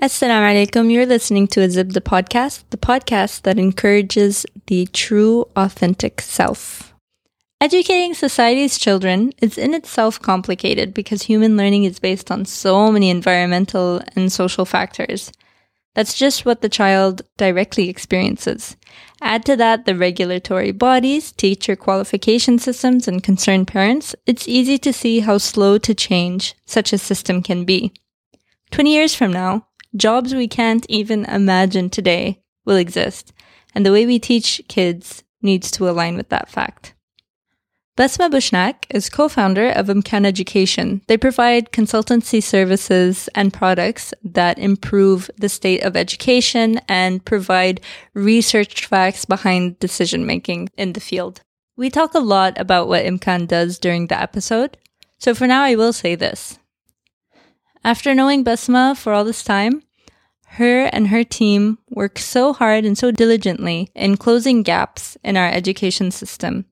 Assalamu alaikum. You're listening to a Zibda podcast, the podcast that encourages the true, authentic self. Educating society's children is in itself complicated because human learning is based on so many environmental and social factors. That's just what the child directly experiences. Add to that the regulatory bodies, teacher qualification systems, and concerned parents, it's easy to see how slow to change such a system can be. 20 years from now, jobs we can't even imagine today will exist, and the way we teach kids needs to align with that fact. Basma Bushnak is co-founder of Imkan Education. They provide consultancy services and products that improve the state of education and provide research facts behind decision making in the field. We talk a lot about what Imkan does during the episode. So for now, I will say this. After knowing Basma for all this time, her and her team work so hard and so diligently in closing gaps in our education system.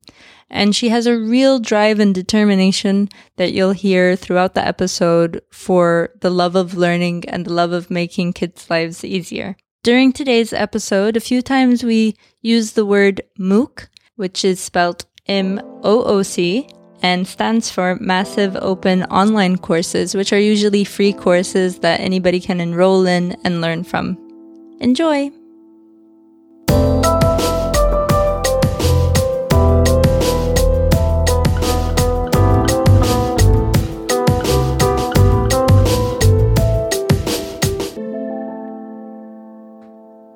And she has a real drive and determination that you'll hear throughout the episode for the love of learning and the love of making kids' lives easier. During today's episode, a few times we use the word MOOC, which is spelled M O O C, and stands for Massive Open Online Courses, which are usually free courses that anybody can enroll in and learn from. Enjoy!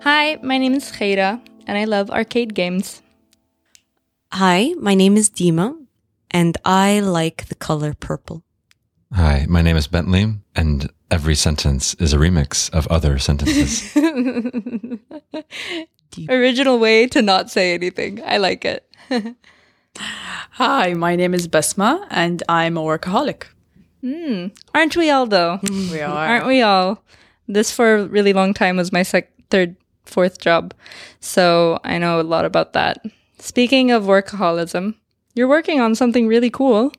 Hi, my name is Khaira, and I love arcade games. Hi, my name is Dima, and I like the color purple. Hi, my name is Bentley, and every sentence is a remix of other sentences. Original way to not say anything. I like it. Hi, my name is Basma, and I'm a workaholic. Hmm. Aren't we all though? Hmm. We are. Aren't we all? This for a really long time was my sec- third, fourth job. So I know a lot about that. Speaking of workaholism, you're working on something really cool.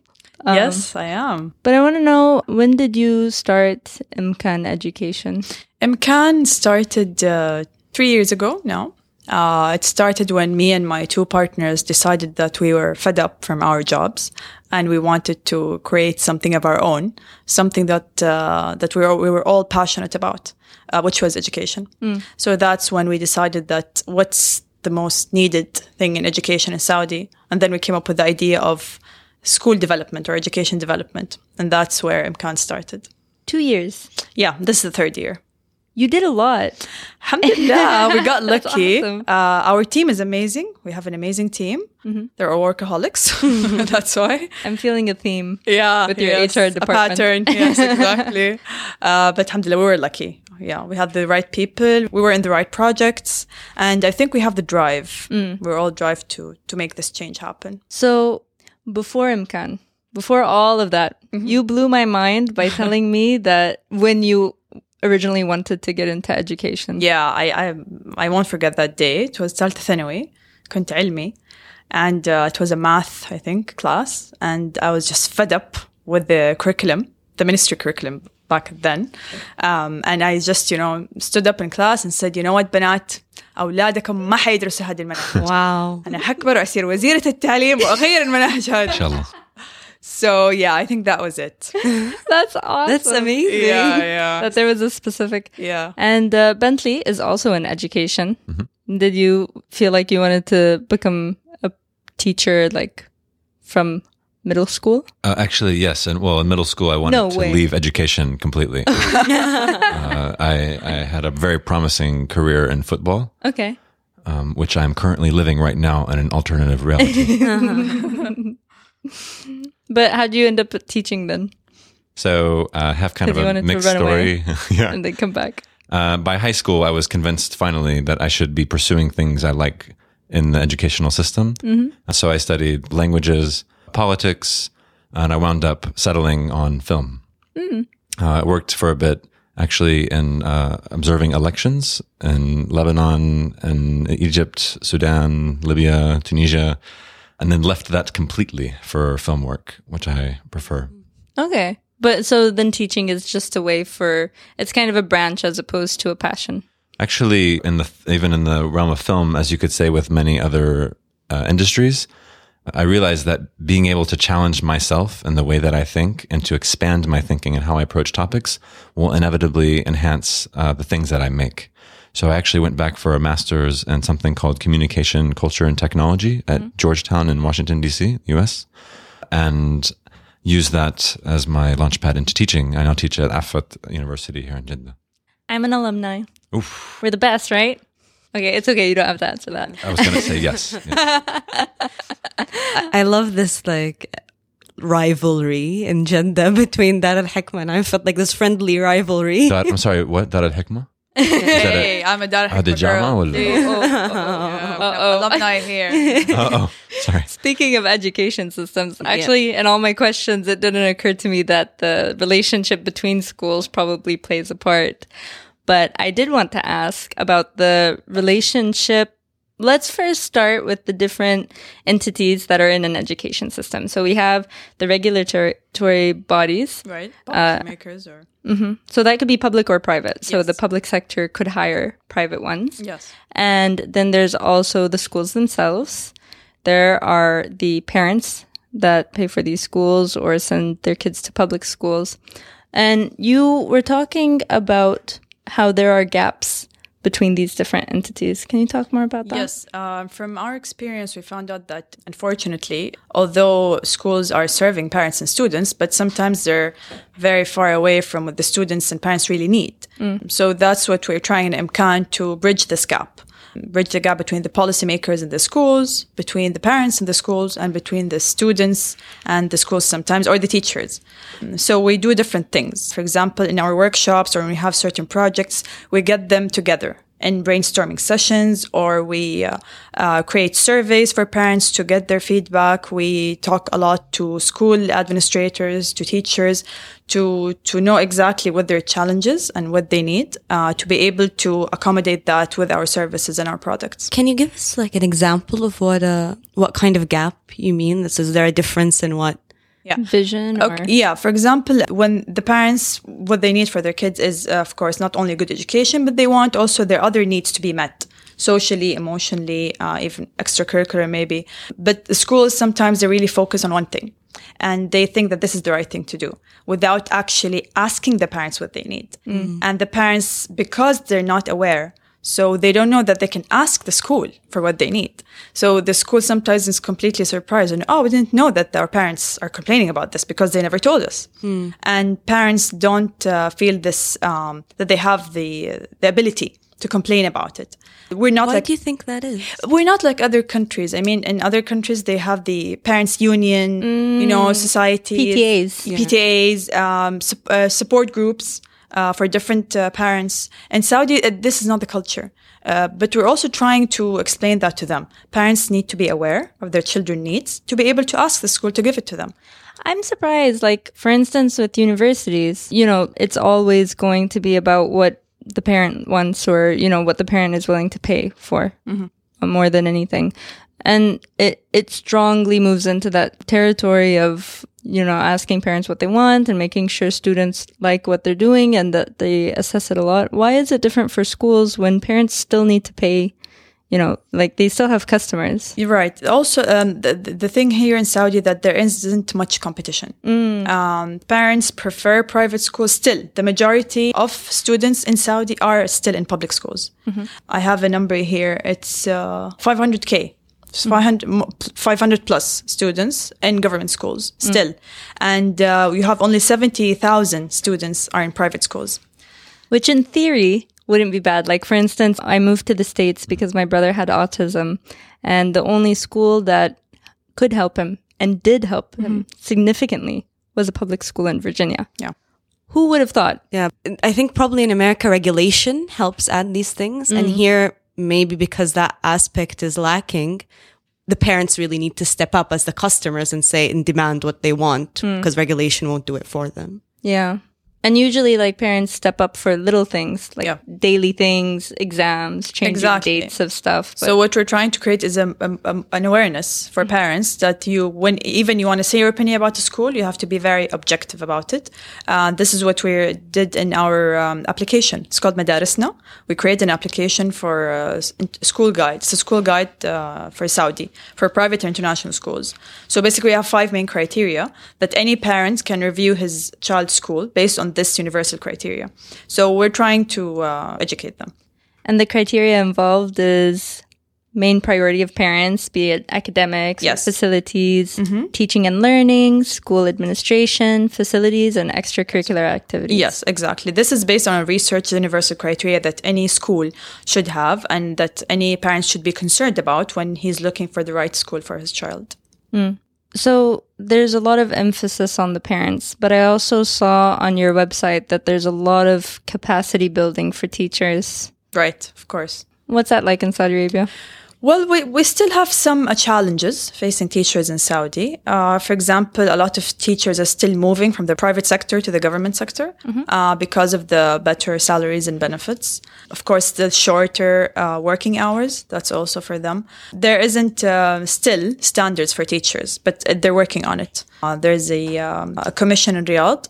Um, yes, I am. But I want to know when did you start Imkan education? Imkan started uh, three years ago now. Uh, it started when me and my two partners decided that we were fed up from our jobs and we wanted to create something of our own, something that uh, that we were, we were all passionate about, uh, which was education. So that's when we decided that what's the most needed thing in education in Saudi, and then we came up with the idea of school development or education development, and that's where Imkan started. Two years. Yeah, this is the third year. You did a lot. Alhamdulillah, we got lucky. awesome. Uh, our team is amazing. We have an amazing team. They're all workaholics. That's why. I'm feeling a theme. Yeah, With your yes, HR A pattern. Yes, exactly. uh, but alhamdulillah, we were lucky Yeah, we had the right people. We were in the right projects, and I think we have the drive. Mm. We're all drive to to make this change happen. So before Imkan, before all of that, you blew my mind by telling me that when you originally wanted to get into education. Yeah, I I I won't forget that day. It was ثالثة ثانوي. كنت علمي. And uh, it was a math, I think, class. And I was just fed up with the curriculum, the ministry curriculum back then. Um, and I just, you know, stood up in class and said, you know what, بنات, أولادكم ما حيدرسوا هذه المناهج. Wow. أنا حكبر وأصير وزيرة التعليم وأغير المناهج هذه. Inshallah. So yeah, I think that was it. That's awesome. That's amazing. yeah, yeah. That there was a specific. Yeah. And uh, Bentley is also in education. Did you feel like you wanted to become a teacher like from middle school? Uh, actually, yes. And well, in middle school, I wanted No to leave education completely. uh, I, I had a very promising career in football, Okay. um, which I'm currently living right now in an alternative reality. But how would you end up teaching then? so I have kind of a mixed story. yeah. And then come back. Uh, by high school, I was convinced finally that I should be pursuing things I like in the educational system. So I studied languages, politics, and I wound up settling on film. Uh, I worked for a bit actually in uh, observing elections in Lebanon and Egypt, Sudan, Libya, Tunisia, and then left that completely for film work, which I prefer. Okay. But so then teaching is just a way for it's kind of a branch as opposed to a passion. Actually, in the even in the realm of film, as you could say with many other uh, industries, I realized that being able to challenge myself in the way that I think and to expand my thinking and how I approach topics will inevitably enhance uh, the things that I make. So I actually went back for a master's in something called communication, culture, and technology at Georgetown in Washington, D.C., US, and used that as my launchpad into teaching. I now teach at Effat University here in Jeddah. I'm an alumni. Oof. We're the best, right? Okay, it's okay. You don't have to answer that. I was going to say yes. yes. I love this like rivalry in Jeddah between Dar al Hikmah and I felt like this friendly rivalry. Dar, I'm sorry, what? Dar al Hikmah? Hey, I'm a Dar al ah, Hikmah. girl. Yeah. Oh, oh, oh, yeah. oh, alumni here. oh, sorry. Speaking of education systems, actually, yeah. in all my questions, it didn't occur to me that the relationship between schools probably plays a part. But I did want to ask about the relationship. Let's first start with the different entities that are in an education system. So we have the regulatory bodies. Right? Uh, Policymakers or So that could be public or private. So Yes. the public sector could hire private ones. yes. And then there's also the schools themselves. There are the parents that pay for these schools or send their kids to public schools. And you were talking about how there are gaps between these different entities. Can you talk more about that? Yes, um, from our experience, we found out that unfortunately, although schools are serving parents and students, but sometimes they're very far away from what the students and parents really need. So that's what we're trying in Imkan to bridge this gap. Bridge the gap between the policymakers and the schools, between the parents and the schools, and between the students and the schools sometimes, or the teachers. So we do different things. For example, in our workshops or when we have certain projects, we get them together in brainstorming sessions or we uh, uh, create surveys for parents to get their feedback we talk a lot to school administrators to teachers to to know exactly what their challenges and what they need uh, to be able to accommodate that with our services and our products Can you give us like an example of what uh what kind of gap you mean? This is there a difference in what Vision or Okay, yeah, for example, when the parents, what they need for their kids is, uh, of course, not only a good education, but they want also their other needs to be met socially, emotionally, uh, even extracurricular, maybe. But the schools sometimes they really focus on one thing and they think that this is the right thing to do without actually asking the parents what they need. And the parents, because they're not aware, so they don't know that they can ask the school for what they need. So the school sometimes is completely surprised and, oh, we didn't know that our parents are complaining about this because they never told us. And parents don't uh, feel this, um, that they have the, the ability to complain about it. We're not Why like do you think that is? we're not like other countries. I mean, in other countries, they have the parents' union, you know, society, PTAs. PTAs, um, sup- uh, support groups uh, for different uh, parents. In Saudi, uh, this is not the culture. Uh, but we're also trying to explain that to them. Parents need to be aware of their children's needs to be able to ask the school to give it to them. I'm surprised. Like, for instance, with universities, you know, it's always going to be about what the parent wants or, you know, what the parent is willing to pay for uh, more than anything. And it, it strongly moves into that territory of, you know, asking parents what they want and making sure students like what they're doing and that they assess it a lot. Why is it different for schools when parents still need to pay, you know, like they still have customers? You're right. Also, um, the, the thing here in Saudi that there isn't much competition. Um, parents prefer private schools still. The majority of students in Saudi are still in public schools. I have a number here. It's uh, 500k. It's 500, 500 plus students in government schools mm. still. And uh, you have only 70,000 students are in private schools. which in theory wouldn't be bad. Like, for instance, I moved to the States because my brother had autism, and the only school that could help him and did help him mm-hmm. significantly was a public school in Virginia. Yeah. Who would have thought? Yeah, I think probably in America regulation helps add these things, and mm. here maybe because that aspect is lacking, the parents really need to step up as the customers and say and demand what they want hmm. because regulation won't do it for them. Yeah. And usually, like parents step up for little things, like Yeah. daily things, exams, changing Exactly. dates of stuff. But So what we're trying to create is a, a, a- an awareness for parents that you, when even you want to say your opinion about the school, you have to be very objective about it. Uh, this is what we did in our um, application. It's called Madarisna. We created an application for uh, school guide. It's a school guide uh, for Saudi for private international schools. So basically, we have five main criteria that any parent can review his child's school based on this universal criteria. So we're trying to uh, educate them. and the criteria involved is main priority of parents, be it academics, Yes. facilities, teaching and learning, school administration, facilities, and extracurricular activities. Yes, exactly. This is based on a research universal criteria that any school should have and that any parent should be concerned about when he's looking for the right school for his child. So there's a lot of emphasis on the parents, but I also saw on your website that there's a lot of capacity building for teachers. Right, of course. What's that like in Saudi Arabia? Well, we, we still have some uh, challenges facing teachers in Saudi. Uh, for example, a lot of teachers are still moving from the private sector to the government sector uh, because of the better salaries and benefits. Of course, the shorter uh, working hours, that's also for them. There isn't uh, still standards for teachers, but uh, they're working on it. Uh, there's a, um, a commission in Riyadh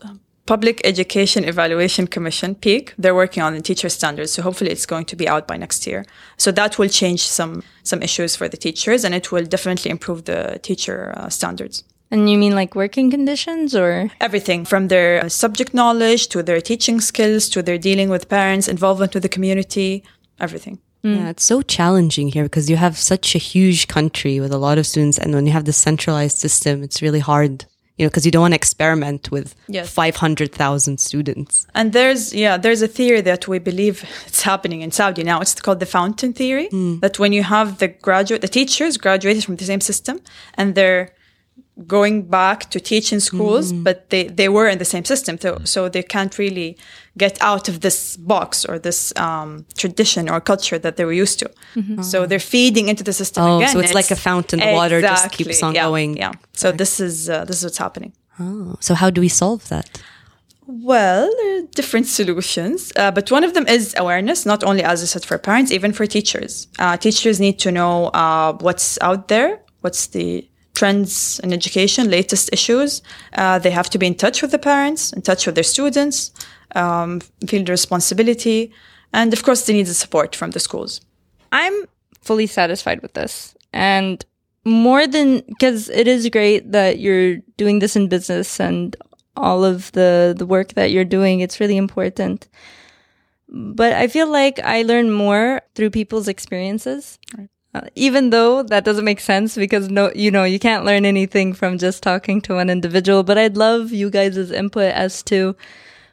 Public Education Evaluation Commission, PEAK, they're working on the teacher standards. So hopefully it's going to be out by next year. So that will change some, some issues for the teachers and it will definitely improve the teacher uh, standards. And you mean like working conditions or? Everything from their subject knowledge to their teaching skills to their dealing with parents, involvement with the community, everything. Yeah, it's so challenging here because you have such a huge country with a lot of students, and when you have this centralized system, it's really hard. You know, because you don't want to experiment with Yes. five hundred thousand students. And there's yeah, there's a theory that we believe it's happening in Saudi now. It's called the fountain theory. Hmm. That when you have the graduate, the teachers graduated from the same system, and they're going back to teach in schools, but they, they were in the same system, so, so they can't really get out of this box or this um, tradition or culture that they were used to. So they're feeding into the system Oh, again. so it's like a fountain, the water just keeps on yeah, going. Yeah. So this is uh, this is what's happening. Oh, so how do we solve that? Well, there are different solutions, uh, but one of them is awareness, not only, as I said, for parents, even for teachers. Uh, teachers need to know uh, what's out there, what's the trends in education, latest issues. Uh, they have to be in touch with the parents, in touch with their students, um, feel the responsibility, and of course, they need the support from the schools. I'm fully satisfied with this. And more than because it is great that you're doing this in business and all of the the work that you're doing, it's really important. But I feel like I learn more through people's experiences. Uh, even though that doesn't make sense because no, you know, you can't learn anything from just talking to one individual. But I'd love you guys' input as to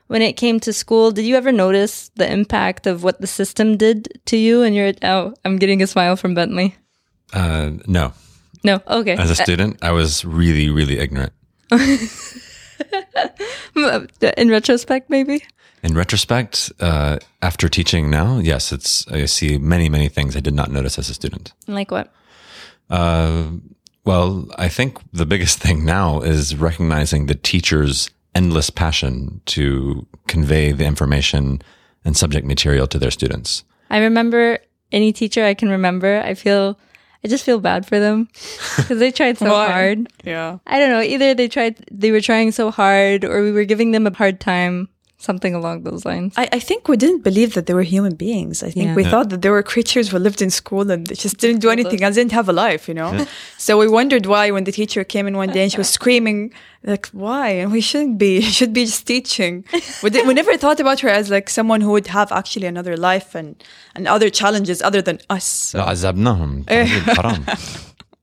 when it came to school, did you ever notice the impact of what the system did to you? And you're, oh, I'm getting a smile from Bentley. Uh, no. No, okay. As a student, I was really, really ignorant. In retrospect, maybe? In retrospect, uh, after teaching now, yes, it's I see many, many things I did not notice as a student. Like what? Uh, well, I think the biggest thing now is recognizing the teacher's endless passion to convey the information and subject material to their students. I remember any teacher I can remember, I feel, I just feel bad for them because they tried so hard. Yeah. I don't know, either they tried, they were trying so hard or we were giving them a hard time, something along those lines. I, I think we didn't believe that they were human beings. I think Yeah. we thought that they were creatures who lived in school and they just didn't do anything else, didn't have a life, you know? so we wondered why when the teacher came in one day and she was screaming, like, why? And we shouldn't be, should be just teaching. We, did, we never thought about her as like someone who would have actually another life and, and other challenges other than us. So-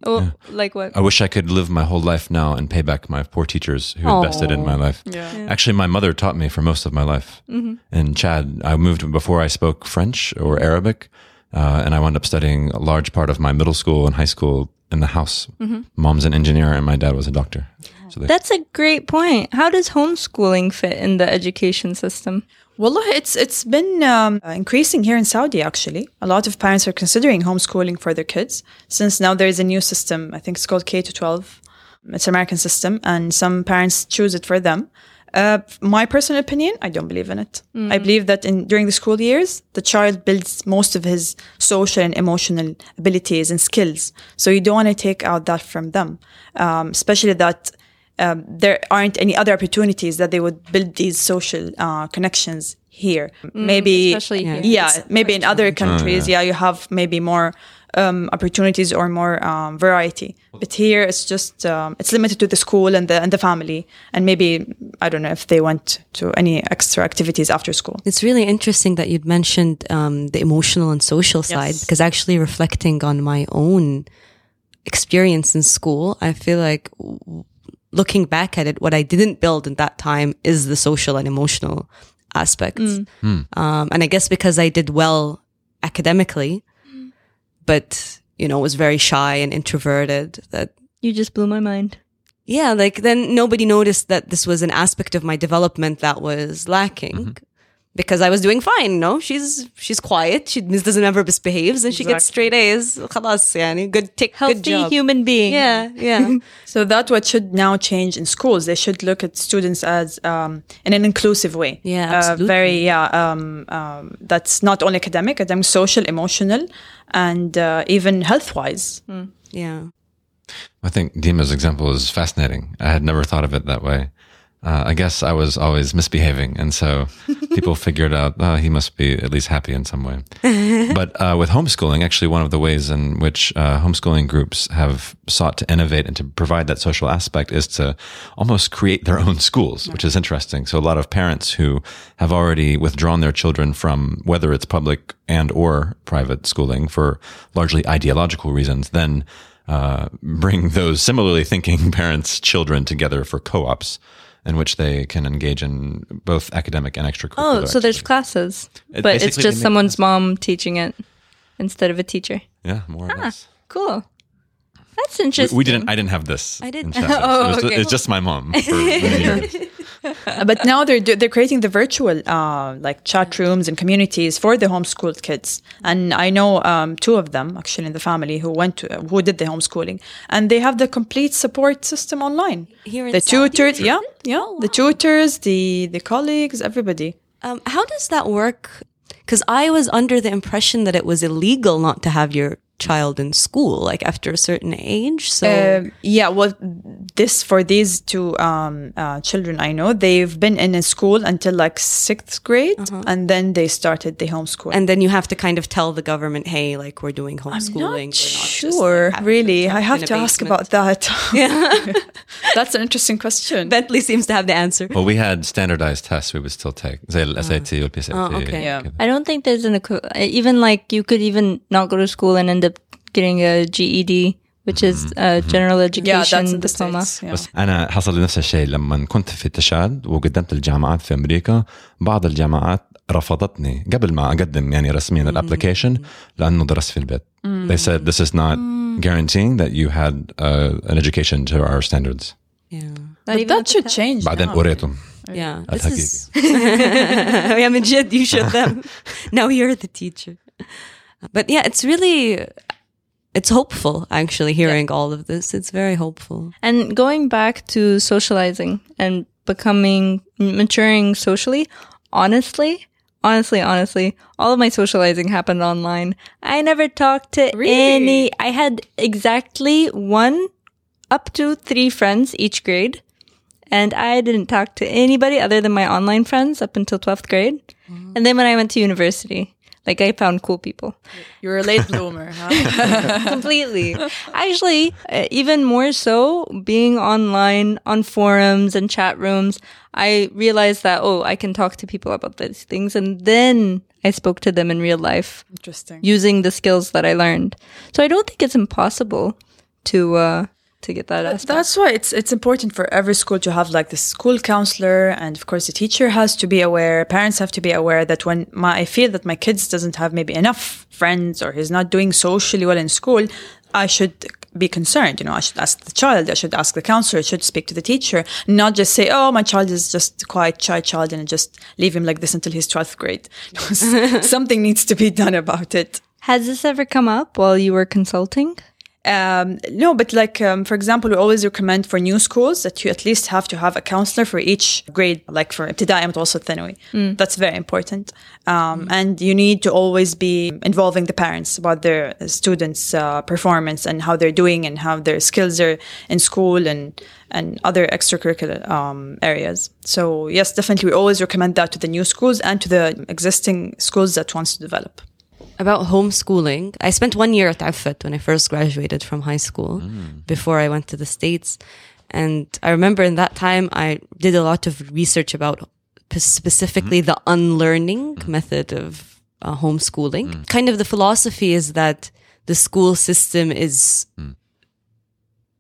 Oh, yeah. like what? I wish I could live my whole life now and pay back my poor teachers who Aww. invested in my life. Yeah. yeah. Actually, my mother taught me for most of my life. Mm-hmm. Chad, I moved before I spoke French or Arabic, uh, and I wound up studying a large part of my middle school and high school in the house. Mm-hmm. Mom's an engineer, and my dad was a doctor. So they- That's a great point. How does homeschooling fit in the education system? Wallah, it's it's been um, increasing here in Saudi. Actually, a lot of parents are considering homeschooling for their kids since now there is a new system. I think it's called K to twelve. It's an American system, and some parents choose it for them. Uh, my personal opinion, I don't believe in it. I believe that in during the school years, the child builds most of his social and emotional abilities and skills. So you don't want to take out that from them, um, especially that um, there aren't any other opportunities that they would build these social uh, connections here. maybe, especially here. yeah, maybe in other countries, yeah. you have maybe more um, opportunities or more um, variety. But here, it's just um, it's limited to the school and the and the family, and maybe I don't know if they went to any extra activities after school. It's really interesting that you'd mentioned um, the emotional and social side Yes. because actually reflecting on my own experience in school, I feel like w- looking back at it, what I didn't build in that time is the social and emotional aspects. Mm. Hmm. Um, and I guess because I did well academically, but you know, was very shy and introverted that You just blew my mind. yeah, like then nobody noticed that this was an aspect of my development that was lacking. Mm-hmm Because I was doing fine, no? She's she's quiet. She doesn't ever misbehaves, and she gets straight A's. خلاص, يعني. Good tick, good Healthy job. human being. Yeah, yeah. So that's what should now change in schools. They should look at students as um, in an inclusive way. Yeah, Uh, absolutely. very yeah. Um, um, that's not only academic, academic, social, emotional, and uh, even health wise. yeah. I think Dima's example is fascinating. I had never thought of it that way. Uh, I guess I was always misbehaving, and so people figured out oh, he must be at least happy in some way. but uh, with homeschooling, actually, one of the ways in which uh, homeschooling groups have sought to innovate and to provide that social aspect is to almost create their own schools, which is interesting. So a lot of parents who have already withdrawn their children from whether it's public and or private schooling for largely ideological reasons, then uh, bring those similarly thinking parents' children together for co-ops in which they can engage in both academic and extracurricular. Oh, so there's classes, It- but it's just someone's mom teaching it instead of a teacher. yeah, more or ah, less. Cool. That's interesting. we didn't. I didn't have this. I did- in Shandong. Oh, it was, okay. it's just my mom for many years. Uh, but now they're they're creating the virtual uh, like chat rooms and communities for the homeschooled kids. And I know um, two of them actually in the family who went to who did the homeschooling, and they have the complete support system online. Here in the Saudi? tutors, yeah, yeah, the tutors, the the colleagues, everybody. Um, how does that work? Because I was under the impression that it was illegal not to have your child in school like after a certain age so uh, yeah well this for these two um, uh, children i know they've been in a school until like sixth grade uh -huh. and then they started the homeschool. And then you have to kind of tell the government hey like we're doing homeschooling I'm not not sure just, like, really. i have to ask about that. Yeah. That's an interesting question. Bentley seems to have the answer. Well we had standardized tests we would still take. SAT uh. or oh, okay. yeah. i don't think there's an even like you could even not go to school and end up getting a GED, which is a general yeah, education that's in the diploma. States. Yeah. بس انا حصل لي نفس الشيء لما كنت في التشاد وقدمت الجامعات في امريكا بعض الجامعات رفضتني قبل ما اقدم يعني رسميا الابلكيشن لانه درست في البيت. They said this is not guaranteeing that you had uh, an education to our standards. Yeah. Not But even that at the should time. change. بعدين now. قريتهم Yeah. This الحقيقي. is yeah, من جد, you should them. now you're the teacher. But yeah, it's really it's hopeful actually hearing all of this. It's very hopeful. And going back to socializing and becoming maturing socially, honestly, honestly, honestly, all of my socializing happened online. I never talked to any. I had exactly one up to three friends each grade. And I didn't talk to anybody other than my online friends up until 12th grade. And then when I went to university, like I found cool people You're a late bloomer, huh? completely. Actually, uh, even more so, being online on forums and chat rooms, I realized that, oh, I can talk to people about these things. And then I spoke to them in real life Interesting. using the skills that I learned. So I don't think it's impossible to, uh, to get that aspect. That's why it's it's important for every school to have like the school counselor, and of course the teacher has to be aware. Parents have to be aware that when my I feel that my kids doesn't have maybe enough friends or he's not doing socially well in school, I should be concerned. You know, I should ask the child. I should ask the counselor. I should speak to the teacher, not just say, "Oh, my child is just a quiet shy child," and just leave him like this until his twelfth grade. Something needs to be done about it. Has this ever come up while you were consulting? Um, no, but like, um, for example, we always recommend for new schools that you at least have to have a counselor for each grade, like for ابتدائي متوسط ثانوي. That's very important. Um, And you need to always be involving the parents about their students' uh, performance and how they're doing and how their skills are in school and and other extracurricular um, areas. So yes, definitely, we always recommend that to the new schools and to the existing schools that wants to develop. About homeschooling, I spent one year at Effat when I first graduated from high school mm. before I went to the States. And I remember in that time, I did a lot of research about specifically mm. the unlearning mm. method of uh, homeschooling. Kind of the philosophy is that the school system is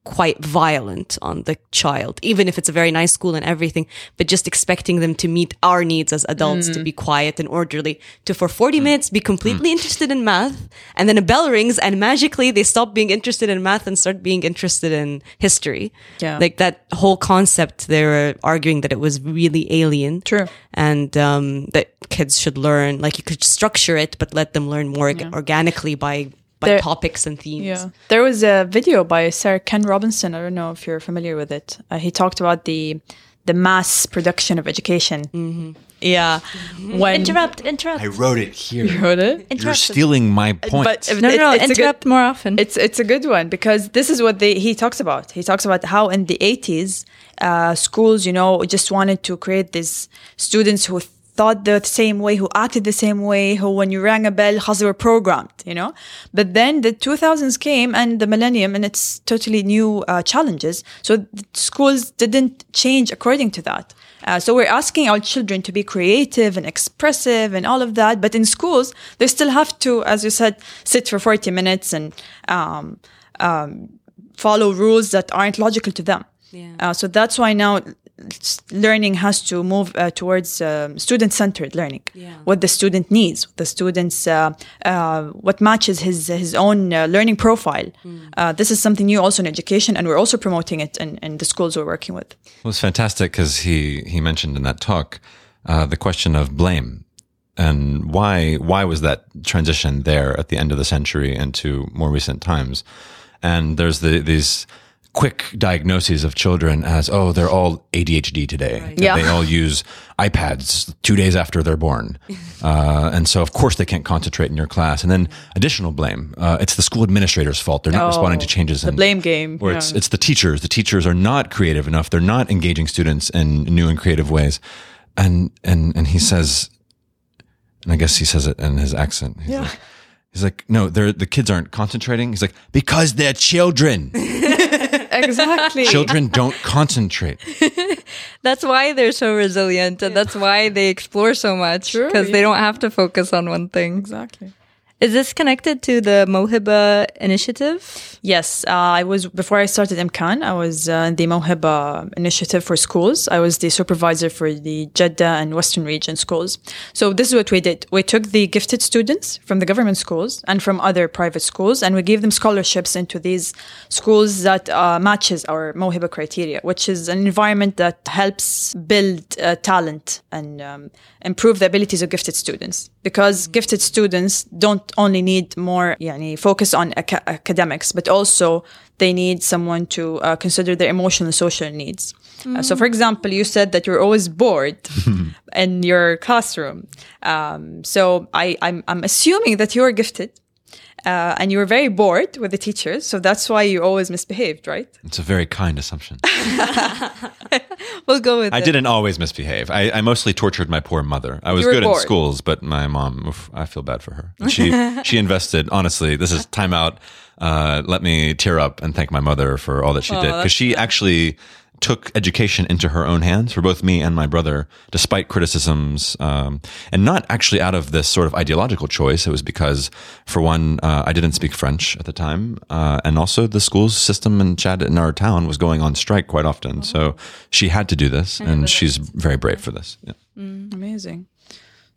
quite violent on the child, even if it's a very nice school and everything, but just expecting them to meet our needs as adults to mm-hmm. be quiet and orderly, to for 40 mm. minutes be completely mm. interested in math, and then a bell rings and magically they stop being interested in math and start being interested in history. Yeah. Like that whole concept, they were arguing that it was really alien. True. And um, that kids should learn, like you could structure it, but let them learn more orga- organically by, by There- topics and themes. Yeah. There was a video by Sir Ken Robinson. I don't know if you're familiar with it. Uh, he talked about the the mass production of education. Yeah. When Interrupt, interrupt. I wrote it here. You wrote it? You're stealing my point. But no, no, no, it's a good- interrupt more often. It's it's a good one because this is what they, he talks about. He talks about how in the 80s, uh, schools, you know, just wanted to create these students who thought the same way, who acted the same way, who when you rang a bell, how they were programmed, you know? But then the 2000s came and the millennium and it's totally new uh, challenges. So schools didn't change according to that. Uh, so we're asking our children to be creative and expressive and all of that. But in schools, they still have to, as you said, sit for 40 minutes and um, um, follow rules that aren't logical to them. Yeah. Uh, so that's why now learning has to move uh, towards um, student-centered learning. Yeah. What the student needs, what the student's, uh, uh, what matches his his own uh, learning profile. Uh, this is something new also in education, and we're also promoting it in, in the schools we're working with. Well, it's fantastic because he he mentioned in that talk uh, the question of blame and why why was that transition there at the end of the century into more recent times, and there's the these quick diagnoses of children as oh they're all ADHD today That Yeah. they all use iPads two days after they're born uh, and so of course they can't concentrate in your class and then additional blame uh, it's the school administrator's fault they're not Oh, responding to changes the in blame game, Or it's yeah. it's the teachers. The teachers are not creative enough. They're not engaging students in new and creative ways. And and and he says, and I guess he says it in his accent. He's like, he's like, no, they're the kids aren't concentrating. He's like, because they're children. Exactly. children don't concentrate. That's why they're so resilient, and that's why they explore so much True, because yeah. they don't have to focus on one thing. exactly. Is this connected to the Mawhiba initiative? Yes, uh, I was before I started Imkan. I was uh, the Mawhiba initiative for schools. I was the supervisor for the Jeddah and Western region schools. So this is what we did. We took the gifted students from the government schools and from other private schools, and we gave them scholarships into these schools that uh, matches our Mawhiba criteria, which is an environment that helps build uh, talent and um, improve the abilities of gifted students. Because gifted students don't only need more yani, focus on aca- academics, but also they need someone to uh, consider their emotional and social needs. Uh, so, for example, you said that you're always bored in your classroom. Um, so, I, I'm, I'm assuming that you're gifted. Uh, and you were very bored with the teachers, so that's why you always misbehaved, right? It's a very kind assumption. We'll go with I it. didn't always misbehave. I, I mostly tortured my poor mother. I was good in schools, but my mom, oof, I feel bad for her. And She she invested. Honestly, this is timeout. Uh, let me tear up and thank my mother for all that she did because she actually took education into her own hands for both me and my brother, despite criticisms, um, and not actually out of this sort of ideological choice. It was because, for one, uh, I didn't speak French at the time, uh, and also the school system in Chad in our town was going on strike quite often. So she had to do this, and she's very brave for this. Yeah. Amazing.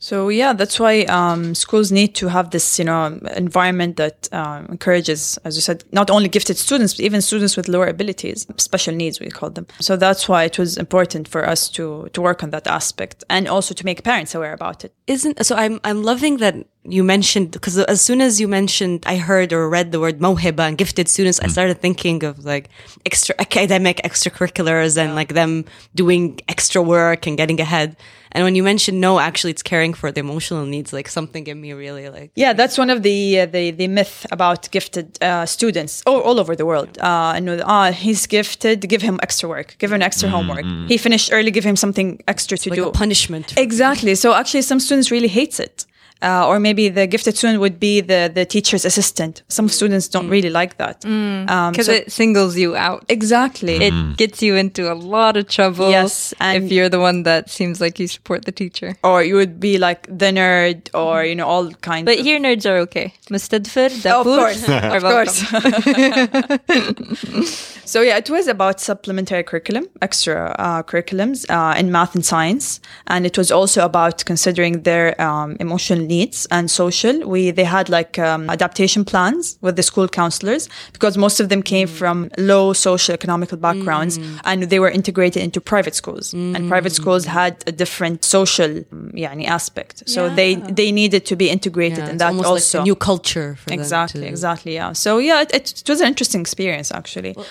So yeah, that's why um, schools need to have this, you know, environment that um, encourages, as you said, not only gifted students, but even students with lower abilities, special needs, we call them. So that's why it was important for us to to work on that aspect and also to make parents aware about it. isn't so i'm i'm loving that you mentioned because as soon as you mentioned, I heard or read the word Mawhiba and gifted students, I started thinking of like extra academic extracurriculars and like them doing extra work and getting ahead. And when you mentioned no, actually, it's caring for the emotional needs. Like something in me really like Yeah, that's one of the uh, the the myth about gifted uh, students all, all over the world. Uh, and ah, he's gifted, give him extra work, give him extra homework. He finished early, give him something extra to like do. a punishment. Exactly. So actually, some students really hates it. Uh, or maybe the gifted student would be the, the teacher's assistant. Some students don't really like that. Um, Because so- it singles you out. exactly. It gets you into a lot of trouble. Yes, and- if you're the one that seems like you support the teacher. or you would be like the nerd, or you know all kinds. But of, here, nerds are okay. Mustadfir, Oh, of Dapur course, are of welcome. course. so yeah, it was about supplementary curriculum, extra uh, curriculums uh, in math and science, and it was also about considering their um, emotional needs and social. We they had like um, adaptation plans with the school counselors because most of them came mm. from low social economical backgrounds mm. and they were integrated into private schools. Mm. And private mm. schools had a different social mm, yani, aspect, so yeah. they they needed to be integrated yeah, in that also like new culture. exactly, exactly. Yeah. So yeah, it, it, was an interesting experience actually. Well,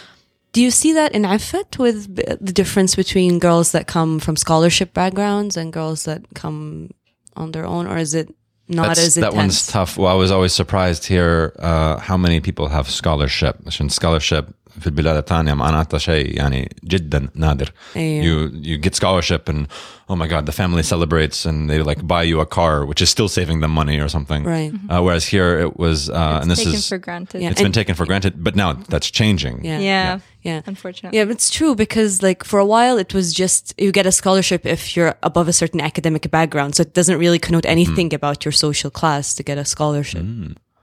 do you see that in Effat with the difference between girls that come from scholarship backgrounds and girls that come on their own, or is it not That's, as intense. That one's tough. Well, I was always surprised here uh, how many people have scholarship. Scholarship في البلاد الثانية معناتها شيء يعني جدا نادر. أيوة. You you get scholarship and oh my god, the family celebrates and they like buy you a car, which is still saving them money or something. Right. Uh, whereas here it was, uh, and this taken is for granted. Yeah. it's been taken for granted, but now that's changing. Yeah. Yeah. Yeah. Unfortunately. Yeah, but it's true because like for a while it was just you get a scholarship if you're above a certain academic background. So it doesn't really connote anything about your social class to get a scholarship.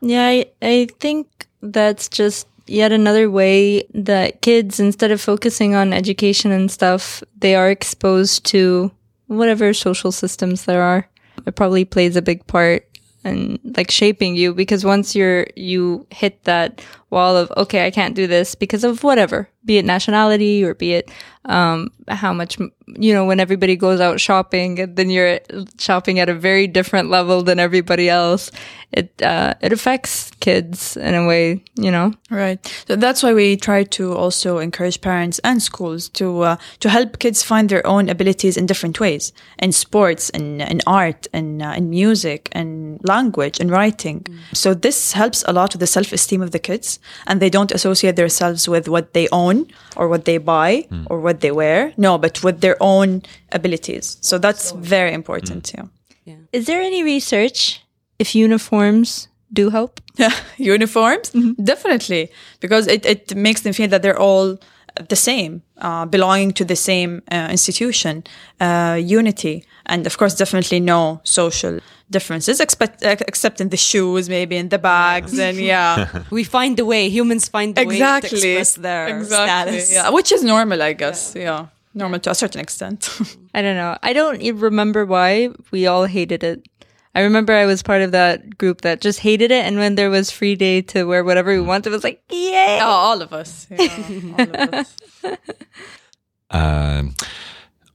Yeah, I, I think that's just yet another way that kids, instead of focusing on education and stuff, they are exposed to whatever social systems there are. It probably plays a big part in like shaping you because once you're you hit that wall of okay, I can't do this because of whatever, be it nationality or be it um, how much you know when everybody goes out shopping and then you're shopping at a very different level than everybody else it uh, it affects kids in a way you know Right. So that's why we try to also encourage parents and schools to uh, to help kids find their own abilities in different ways in sports, in in art, in uh, in music, in language, in writing. So this helps a lot with the self esteem of the kids, and they don't associate themselves with what they own or what they buy hmm. or what they wear. No, but with their own abilities. So that's very important. Hmm. Yeah. is there any research if uniforms do help uniforms mm-hmm. definitely because it, it makes them feel that they're all the same uh, belonging to the same uh, institution uh, unity and of course definitely no social differences except, except in the shoes maybe in the bags and yeah We find the way. Humans find the way to exactly express their status. yeah which is normal i guess yeah, normal to a certain extent I don't know. I don't even remember why we all hated it. I remember I was part of that group that just hated it, and when there was free day to wear whatever we wanted, it was like, yay! oh, all of us. Yeah, all of us. Uh,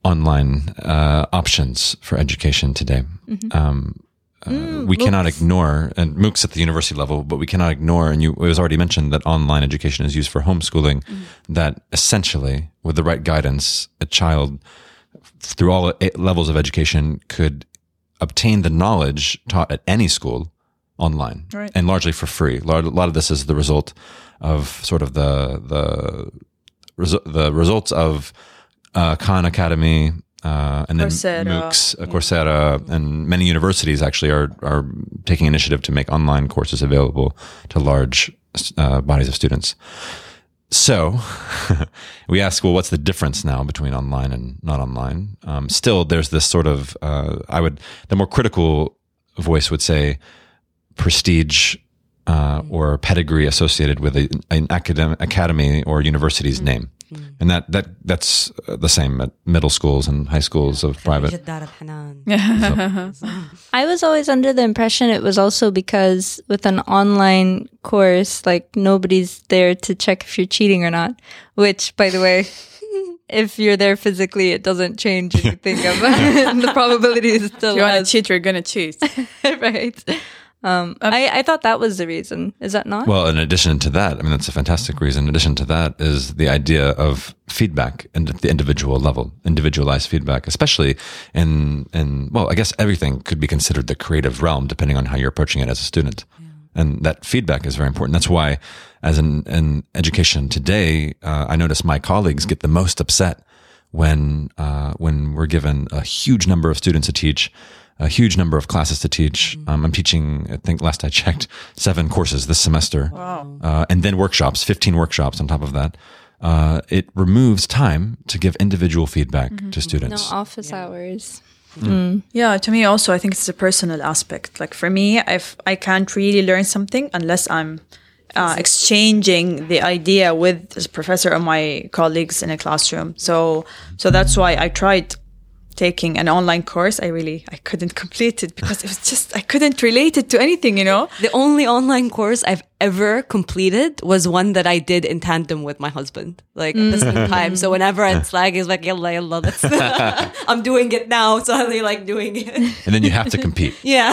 online uh, options for education today. Um, uh, we cannot ignore, and MOOCs at the university level, but we cannot ignore, and you, it was already mentioned that online education is used for homeschooling, that essentially, with the right guidance, a child through all eight levels of education could obtain the knowledge taught at any school online Right. and largely for free. A lot, of this is the result of sort of the the resu- the results of uh, Khan Academy uh, and then Coursera. MOOCs, uh, Coursera, and many universities actually are are taking initiative to make online courses available to large uh, bodies of students. So we ask, well, what's the difference now between online and not online? Um, still, there's this sort of, uh, I would, the more critical voice would say prestige uh, or pedigree associated with a, an academic academy or university's mm-hmm. name. Mm-hmm. And that that that's uh, the same at middle schools and high schools of private. I was always under the impression it was also because with an online course, like nobody's there to check if you're cheating or not. Which, by the way, if you're there physically, it doesn't change anything. the probability is still. If you want to cheat? You're gonna cheat, right? Um, I, I thought that was the reason. Is that not? Well, in addition to that, I mean, that's a fantastic reason. In addition to that is the idea of feedback and at the individual level, individualized feedback, especially in, in, well, I guess everything could be considered the creative realm depending on how you're approaching it as a student. And that feedback is very important. That's why as an, in education today, uh, I notice my colleagues get the most upset when, uh, when we're given a huge number of students to teach a huge number of classes to teach. Um, I'm teaching, I think last I checked, seven courses this semester. Wow. Uh, and then workshops, 15 workshops on top of that. Uh, it removes time to give individual feedback to students. no students. office hours. Yeah, to me also, I think it's a personal aspect. Like for me, if I can't really learn something unless I'm uh, exchanging the idea with the professor or my colleagues in a classroom. So, so that's why I tried taking an online course. I really I couldn't complete it because it was just I couldn't relate it to anything. You know. The only online course I've ever completed was one that I did in tandem with my husband, like at the same mm. time. So whenever it's like, he's like, yalla, yalla, let's, I'm doing it now. So I really like doing it. And then you have to compete. Yeah.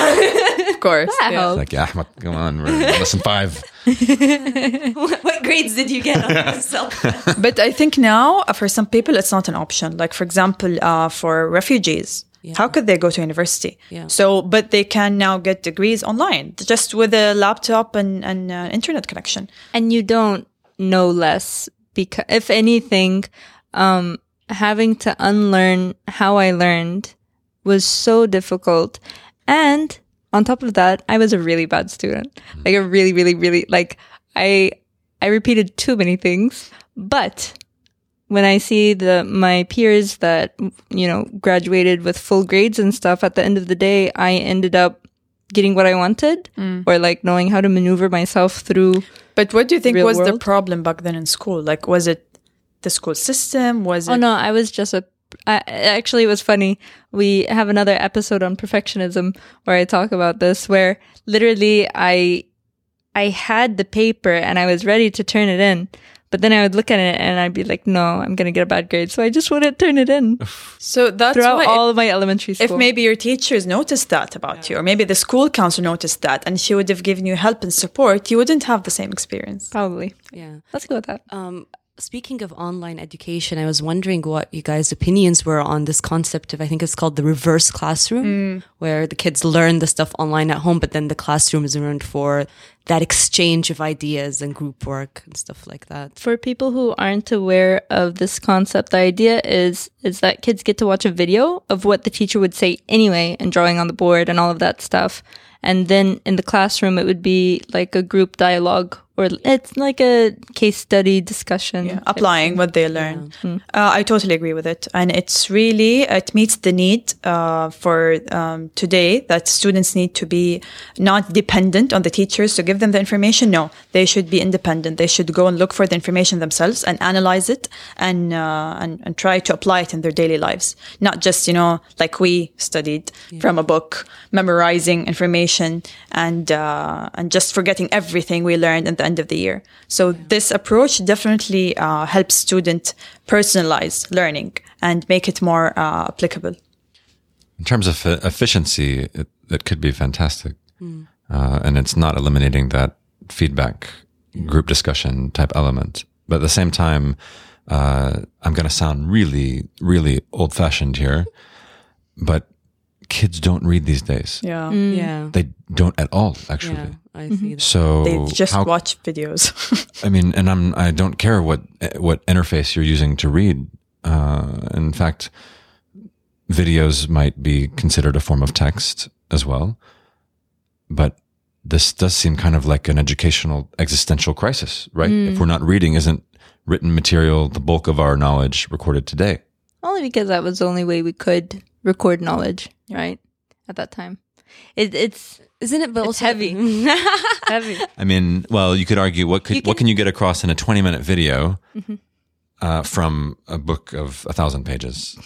Of course. That yeah. helps. Like, yeah, come on, we're lesson five. what, what grades did you get on yourself? But I think now uh, for some people it's not an option. Like for example, uh, for refugees. How could they go to university? Yeah. So, but they can now get degrees online just with a laptop and, and uh, internet connection. and you don't know less because if anything um having to unlearn how i learned was so difficult and on top of that i was a really bad student hmm. like a really really really like i i repeated too many things but when i see the my peers that you know graduated with full grades and stuff at the end of the day i ended up getting what i wanted hmm. or like knowing how to maneuver myself through But what do you think Real was the problem back then in school? Like, was it the school system? Was oh, it? Oh no, I was just a. I, actually, it was funny. We have another episode on perfectionism where I talk about this. Where literally, I, I had the paper and I was ready to turn it in, but then I would look at it and I'd be like, "No, I'm gonna get a bad grade," so I just wouldn't turn it in So that's throughout why. all of my elementary school. if maybe your teachers noticed that about you, or maybe the school counselor noticed that, and she would have given you help and support, you wouldn't have the same experience. probably. yeah. Let's go with that. Um, speaking of online education, I was wondering what you guys' opinions were on this concept of, I think it's called the reverse classroom, mm. where the kids learn the stuff online at home, but then the classroom is learned for that exchange of ideas and group work and stuff like that. For people who aren't aware of this concept, the idea is is that kids get to watch a video of what the teacher would say anyway and drawing on the board and all of that stuff. And then in the classroom it would be like a group dialogue or it's like a case study discussion. Yeah, applying what they learn. Uh, I totally agree with it, and it's really it meets the need uh, for um, today that students need to be not dependent on the teachers to give them the information. No, they should be independent. They should go and look for the information themselves and analyze it and uh, and, and try to apply it in their daily lives. Not just you know like we studied from a book, memorizing information and uh, and just forgetting everything we learned at the end of the year. So this approach definitely uh, helps student personalize learning and make it more uh, applicable. In terms of efficiency, it, it could be fantastic. Uh, and it's not eliminating that feedback group discussion type element. But at the same time, uh, I'm going to sound really, really old fashioned here, but kids don't read these days. Mm. Yeah. Yeah. They don't at all, actually. Yeah. I mm-hmm. see that. So They just how- watch videos. I mean, and I'm I don't care what what interface you're using to read. Uh, in fact, videos might be considered a form of text as well. But this does seem kind of like an educational existential crisis, right? Mm. If we're not reading, isn't written material the bulk of our knowledge recorded today? Only because that was the only way we could record knowledge, right? At that time. It, it's Isn't it? But It's also heavy. heavy. I mean, well, you could argue what could You what can- can you get across in a 20 minute video uh, from a book of a thousand pages?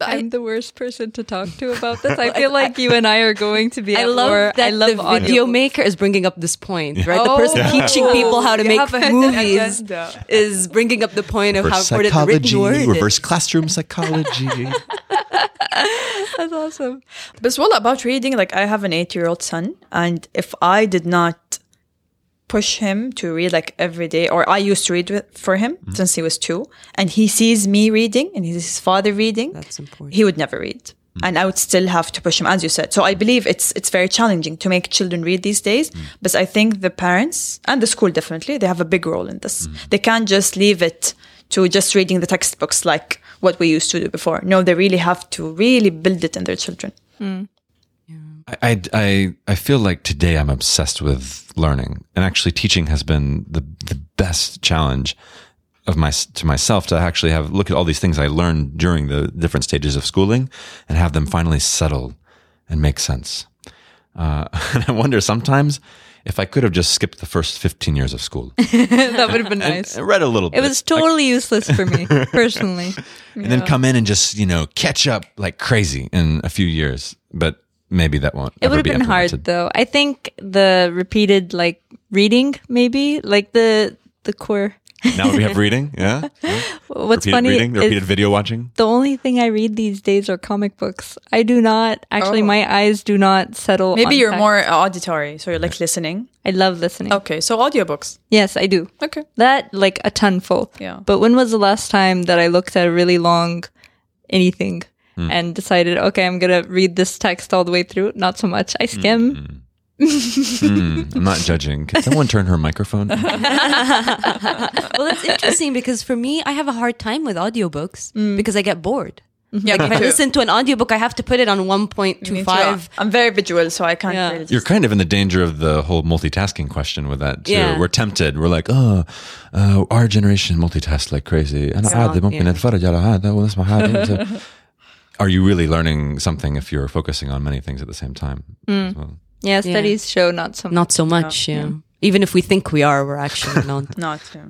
I'm the worst person to talk to about this. I feel like you and I are going to be. I love war. that I love the video maker is bringing up this point, right? The Oh, person teaching people how to you make have a hidden movies is bringing up the point of how Reverse important the written psychology, word reverse is. classroom psychology. That's awesome. But well, about reading, like I have an eight-year-old son, and if I did not push him to read like every day, or I used to read with, for him mm-hmm. since he was two, and he sees me reading and he sees his father reading, That's important. he would never read. Mm. And I would still have to push him, as you said. So I believe it's it's very challenging to make children read these days. Mm. But I think the parents and the school definitely they have a big role in this. Mm. They can't just leave it to just reading the textbooks like what we used to do before. No, they really have to really build it in their children. I, I, I, feel like today I'm obsessed with learning, and actually teaching has been the the best challenge of my to myself to actually have look at all these things I learned during the different stages of schooling and have them finally settle and make sense. Uh, and I wonder sometimes if I could have just skipped the first 15 years of school, that would have been nice. I read a little It bit, was totally useless for me personally. and then come in and just you know catch up like crazy in a few years. But maybe that won't. It would have be been hard though. I think the repeated like reading, maybe like the the core. Now we have reading, yeah. What's repeated funny reading, the repeated is video watching. the only thing I read these days are comic books. I do not actually. Oh. My eyes do not settle. Maybe on you're text. more auditory, so you're like listening. I love listening. Okay, so audiobooks. Yes, I do. Okay. That like a ton full. Yeah. But when was the last time that I looked at a really long anything and decided, okay, I'm gonna read this text all the way through? Not so much. I skim. Mm, I'm not judging. Can someone turn her microphone? well, that's interesting because for me, I have a hard time with audiobooks because I get bored. Yeah, Like if me I too. listen to an audiobook, I have to put it on Me too. 1.25. I'm very visual, so I can't Yeah. really You're kind of in the danger of the whole multitasking question with that too. Yeah. We're tempted. We're like, oh, uh, our generation multitask like crazy. أنا عادي ممكن yeah. أتفرج على هذا ونسمع هذا. are you really learning something if you're focusing on many things at the same time? as well? Yeah, studies show not so much. Not so much, yeah. Even if we think we are, we're actually not. not. Yeah.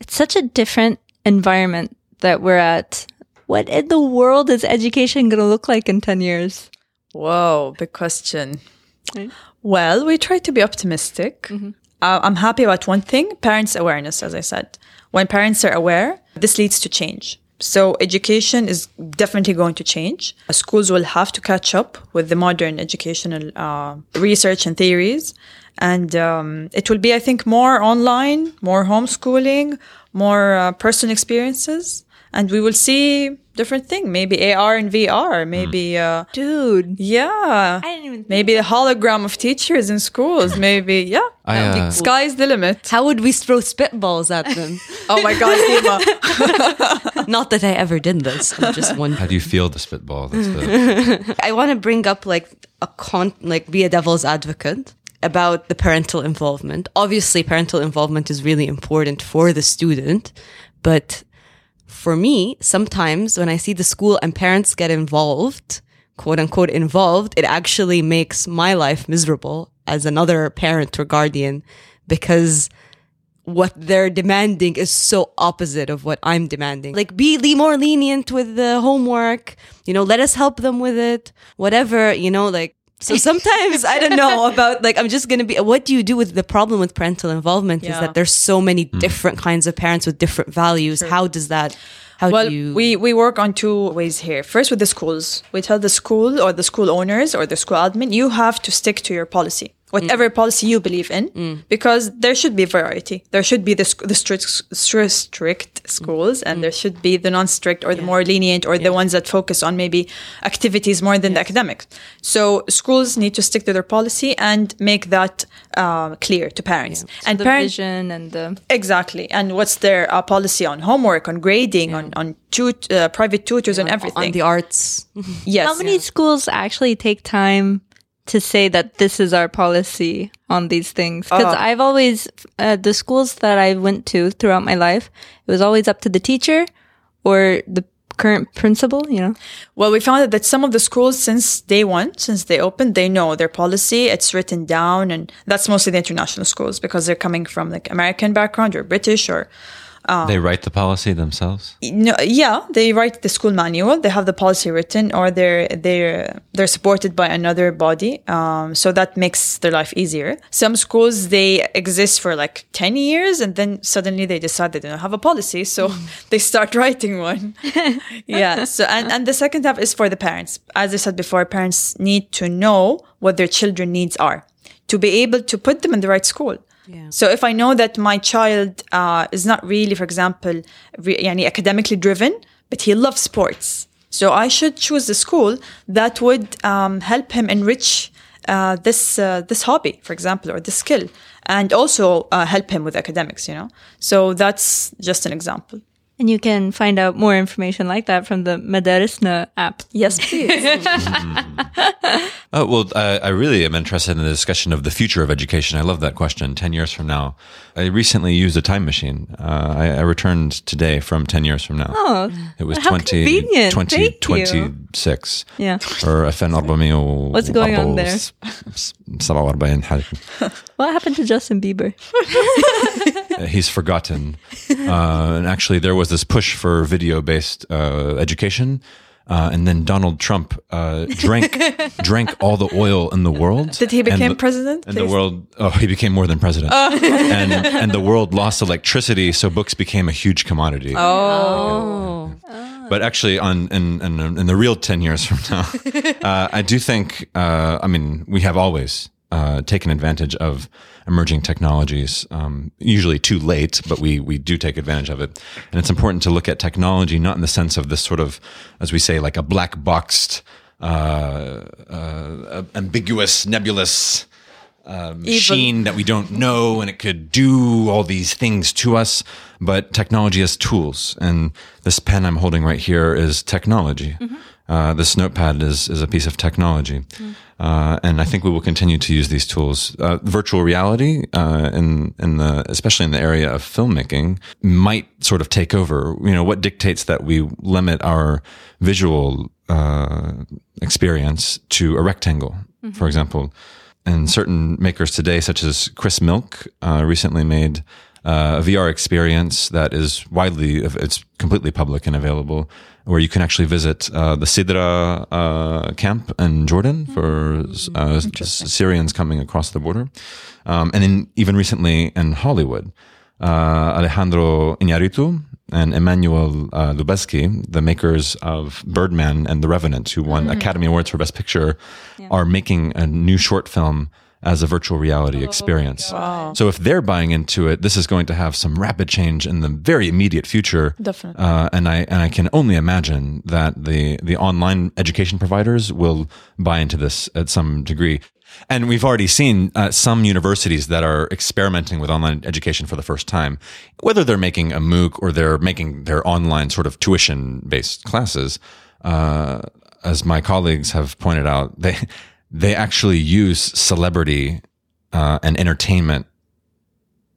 It's such a different environment that we're at. What in the world is education going to look like in 10 years? Whoa, big question. Right. Well, we try to be optimistic. Uh, I'm happy about one thing parents' awareness, as I said. When parents are aware, this leads to change. So, education is definitely going to change. Uh, Schools will have to catch up with the modern educational uh, research and theories. And um, it will be, I think, more online, more homeschooling, more uh, personal experiences. And we will see different thing. Maybe AR and VR. Maybe, uh, Dude. yeah. I didn't even think Maybe a hologram of teachers in schools. Maybe, yeah. I, uh, Sky's the limit. How would we throw spitballs at them? Oh my God, Dima. not that I ever did this. I'm just one. How do you feel the spitball? The, I want to bring up like a con, like be a devil's advocate about the parental involvement. Obviously, parental involvement is really important for the student, but for me, sometimes when I see the school and parents get involved, quote unquote involved, it actually makes my life miserable as another parent or guardian because what they're demanding is so opposite of what I'm demanding. Like, be le- more lenient with the homework, you know, let us help them with it, whatever, you know, like, so sometimes I don't know about like I'm just gonna be what do you do with the problem with parental involvement is that there's so many hmm. different kinds of parents with different values. How does that how Well, do you we, we work on two ways here. First, with the schools, we tell the school or the school owners or the school admin, you have to stick to your policy, whatever policy you believe in, because there should be variety. There should be the, sc- the strict, strict, strict schools, and there should be the non strict or the more lenient or the ones that focus on maybe activities more than the academics. So, schools need to stick to their policy and make that uh, clear to parents. And the parents. vision and the Exactly. And what's their uh, policy on homework, on grading, on, on tut- uh, private tutors, and everything? on the arts? yes. How many schools actually take time to say that this is our policy on these things? Because Uh. I've always, uh, the schools that I went to throughout my life, it was always up to the teacher or the current principal, you know? Well, we found out that some of the schools, since day one, since they opened, they know their policy. It's written down, and that's mostly the international schools because they're coming from like American background or British or they write the policy themselves. No, yeah, they write the school manual. They have the policy written, or they're they're they're supported by another body. Um, so that makes their life easier. Some schools they exist for like ten years, and then suddenly they decide they don't have a policy, so they start writing one. yeah. So and and the second half is for the parents. As I said before, parents need to know what their children needs are to be able to put them in the right school. So if I know that my child uh, is not really, for example, re- academically driven, but he loves sports, so I should choose a school that would um, help him enrich uh, this uh, this hobby, for example, or this skill, and also uh, help him with academics. You know, so that's just an example. And you can find out more information like that from the Madarisna app. Yes, please. Oh, well, I, I really am interested in the discussion of the future of education. I love that question. 10 years from now. I recently used a time machine. Uh, I, I returned today from 10 years from now. Oh, it was how 20, convenient. 20, Thank you. 26. Yeah. Or FN 400 What's going on there? 47 حاجة. What happened to Justin Bieber? Uh, he's forgotten. Uh, and actually, there was this push for video based uh, education. uh, and then Donald Trump uh, drank drank all the oil in the world. Did he And become the- president? And the world, oh, he became more than president. and and the world lost electricity, so books became a huge commodity. Oh. But actually, on in, in in the real ten years from now, uh, I do think. Uh, I mean, we have always uh, taken advantage of emerging technologies. Um, usually too late, but we we do take advantage of it. And it's important to look at technology not in the sense of this sort of, as we say, like a black boxed, uh, uh, ambiguous, nebulous uh, machine that we don't know and it could do all these things to us. But technology has tools. And this pen I'm holding right here is technology. Uh, this notepad is, is a piece of technology. Uh, and I think we will continue to use these tools. Uh, virtual reality, uh, in, in the, especially in the area of filmmaking might sort of take over. You know, what dictates that we limit our visual, uh, experience to a rectangle, for example and certain makers today, such as Chris Milk, uh, recently made uh, a VR experience that is widely, it's completely public and available, where you can actually visit uh, the Sidra uh, camp in Jordan for uh, Syrians coming across the border. Um, and in, even recently in Hollywood, uh, Alejandro Iñárritu and Emmanuel uh, Lubezki, the makers of Birdman and The Revenant, who won Academy Awards for Best Picture, are making a new short film as a virtual reality experience. So if they're buying into it, this is going to have some rapid change in the very immediate future. Definitely. Uh, and I and I can only imagine that the the online education providers will buy into this at some degree. And we've already seen uh, some universities that are experimenting with online education for the first time, whether they're making a MOOC or they're making their online sort of tuition based classes. Uh, as my colleagues have pointed out, they they actually use celebrity uh, and entertainment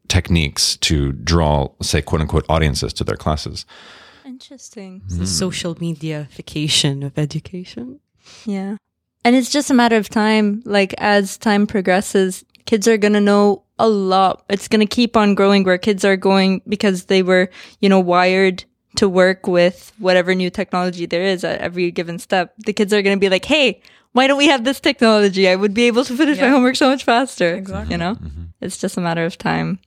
techniques to draw, say, quote unquote, audiences to their classes. Interesting. The social mediaification of education. Yeah. And it's just a matter of time. Like, as time progresses, kids are going to know a lot. It's going to keep on growing where kids are going because they were, you know, wired to work with whatever new technology there is at every given step. The kids are going to be like, hey, why don't we have this technology? I would be able to finish my homework so much faster. Exactly. You know, it's just a matter of time.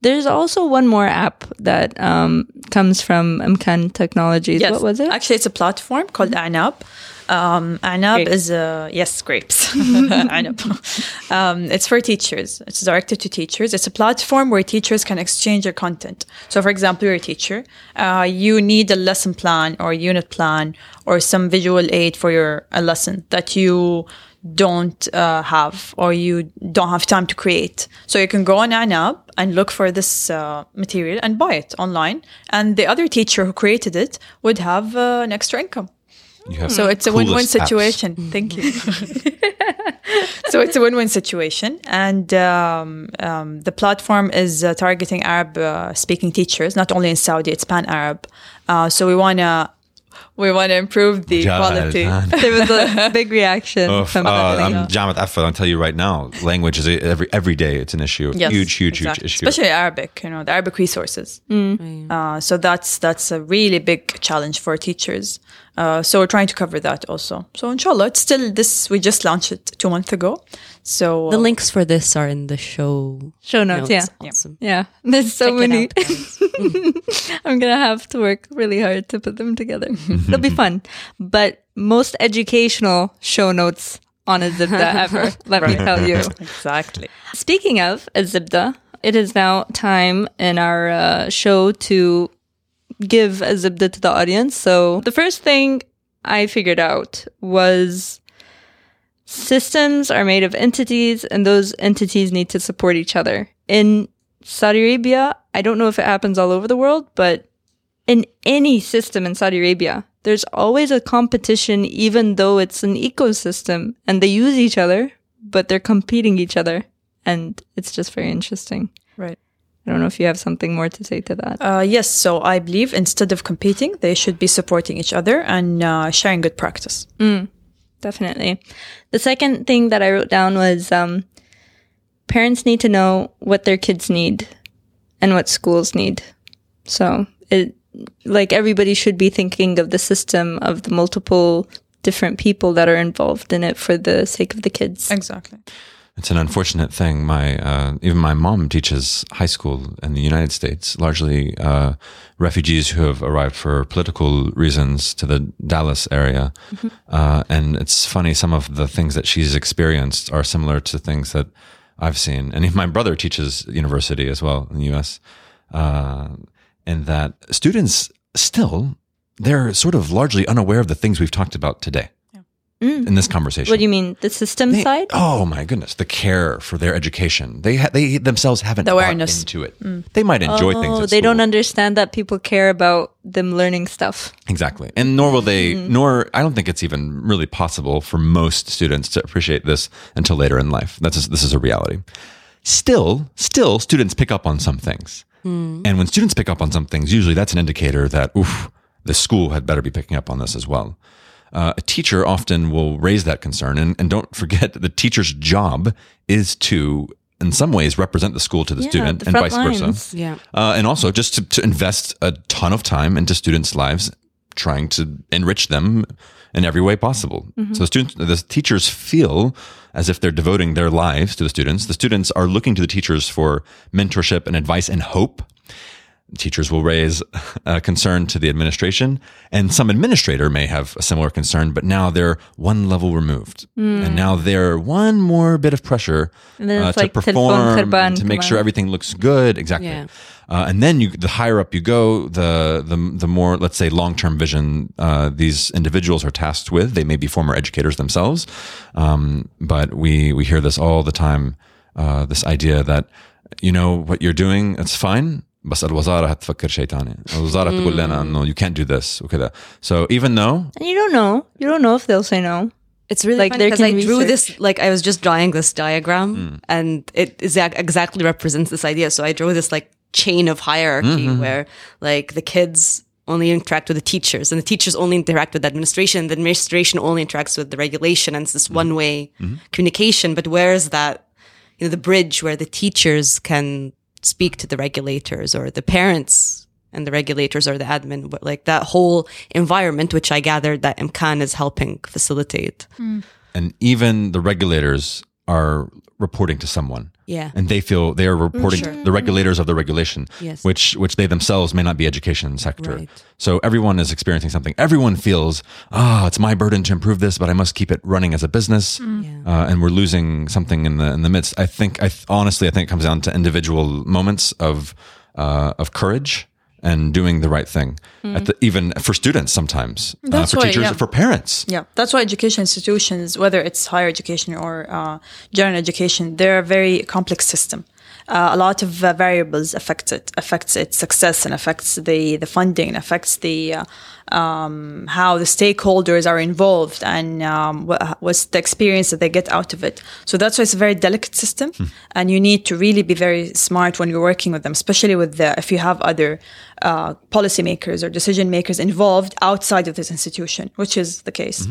There's also one more app that um, comes from Imkan Technologies. Yes. What was it? Actually, it's a platform called Anab. Um, Anab Grapes. is a yes, grapes. Anab. Um, it's for teachers. It's directed to teachers. It's a platform where teachers can exchange their content. So, for example, you're a teacher. Uh, you need a lesson plan or a unit plan or some visual aid for your a lesson that you don't uh, have or you don't have time to create. So you can go on Anab and look for this uh, material and buy it online. And the other teacher who created it would have uh, an extra income. You have So it's a coolest win-win apps. situation. Thank you. so it's a win-win situation, and um, um, the platform is uh, targeting Arab-speaking teachers, not only in Saudi, it's pan-Arab. Uh, so we wanna we want to improve the quality. there was a big reaction Oof, from uh. I'm Jamat Effat. I'll tell you right now, language is every every day. It's an issue. Yes, huge, huge, exactly. huge issue. Especially Arabic, you know, the Arabic resources. Uh, so that's that's a really big challenge for teachers. Uh, so we're trying to cover that also. So inshallah, it's still this. We just launched it two months ago. So The links for this are in the show Show notes, yeah. Awesome. Yeah, there's so check many. out, guys. I'm gonna have to work really hard to put them together. It'll be fun. But most educational show notes on a Zibda ever, let me tell you. exactly. Speaking of a Zibda, it is now time in our uh, show to give a Zibda to the audience. So the first thing I figured out was systems are made of entities and those entities need to support each other. In Saudi Arabia, I don't know if it happens all over the world, but in any system in Saudi Arabia, there's always a competition, even though it's an ecosystem and they use each other, but they're competing each other. And it's just very interesting. Right. I don't know if you have something more to say to that. Uh, yes. So I believe instead of competing, they should be supporting each other and uh, sharing good practice. Mm, Definitely. The second thing that I wrote down was um, parents need to know what their kids need and what schools need. So it like everybody should be thinking of the system of the multiple different people that are involved in it for the sake of the kids. Exactly. It's an unfortunate thing. My uh, even my mom teaches high school in the United States, largely uh, refugees who have arrived for political reasons to the Dallas area. Uh, and it's funny, some of the things that she's experienced are similar to things that I've seen. And even my brother teaches university as well in the U.S. Uh, and that students still they're sort of largely unaware of the things we've talked about today in this conversation. What do you mean? The system They- side? Oh my goodness, the care for their education. They ha- they themselves haven't The bought awareness. into it. They might enjoy things. Oh, At they don't understand that people care about them learning stuff. exactly, and nor will they. Mm-hmm. Nor I don't think it's even really possible for most students to appreciate this until later in life. That's this is a reality. Still, still, students pick up on some things, Hmm. and when students pick up on some things, usually that's an indicator that oof, the school had better be picking up on this as well. Uh, a teacher often will raise that concern, and, and don't forget the teacher's job is to, in some ways, represent the school to the Yeah, student, the and front vice versa. Yeah. Uh, and also just to, to invest a ton of time into students' lives, trying to enrich them in every way possible. So the students, the teachers feel as if they're devoting their lives to the students. The students are looking to the teachers for mentorship and advice and hope. Teachers will raise a concern to the administration, and some administrator may have a similar concern, but now they're one level removed. And now they're one more bit of pressure uh, to like perform, to make sure everything looks good. Exactly. Yeah. Uh, and then you, the higher up you go, the the the more, let's say, long term vision uh, these individuals are tasked with. They may be former educators themselves, um, but we we hear this all the time. Uh, this idea that you know what you're doing, it's fine. بس الوزارة هتفكر شيء تاني. الوزارة تقول لنا إنه you can't do this وكذا. So even though And you don't know. You don't know if they'll say no. It's really Like, like there because I can drew research. this like I was just drawing this diagram and it is ac- exactly represents this idea. So I drew this like chain of hierarchy where like the kids only interact with the teachers and the teachers only interact with the administration. The administration only interacts with the regulation and it's this one way communication. But where is that, you know, the bridge where the teachers can speak to the regulators or the parents and the regulators or the admin, but like that whole environment, which I gathered that Imkan is helping facilitate. Hmm. and even the regulators are reporting to someone. Yeah. And they feel they are reporting the regulators of the regulation, Yes. which which they themselves may not be education sector. Right. So everyone is experiencing something. Everyone feels, ah, it's my burden to improve this, but I must keep it running as a business. Uh, and we're losing something in the in the midst. I think, I th- honestly, I think it comes down to individual moments of uh, of courage and doing the right thing. At the, even for students, sometimes uh, for why, teachers, yeah. for parents. Yeah, that's why education institutions, whether it's higher education or uh, general education, they're a very complex system. uh, a lot of uh, variables affects it, affects its success, and affects the the funding, and affects the uh, um, how the stakeholders are involved, and um, what, what's the experience that they get out of it. So that's why it's a very delicate system, and you need to really be very smart when you're working with them, especially with the if you have other uh, policymakers or decision makers involved outside of this institution, which is the case.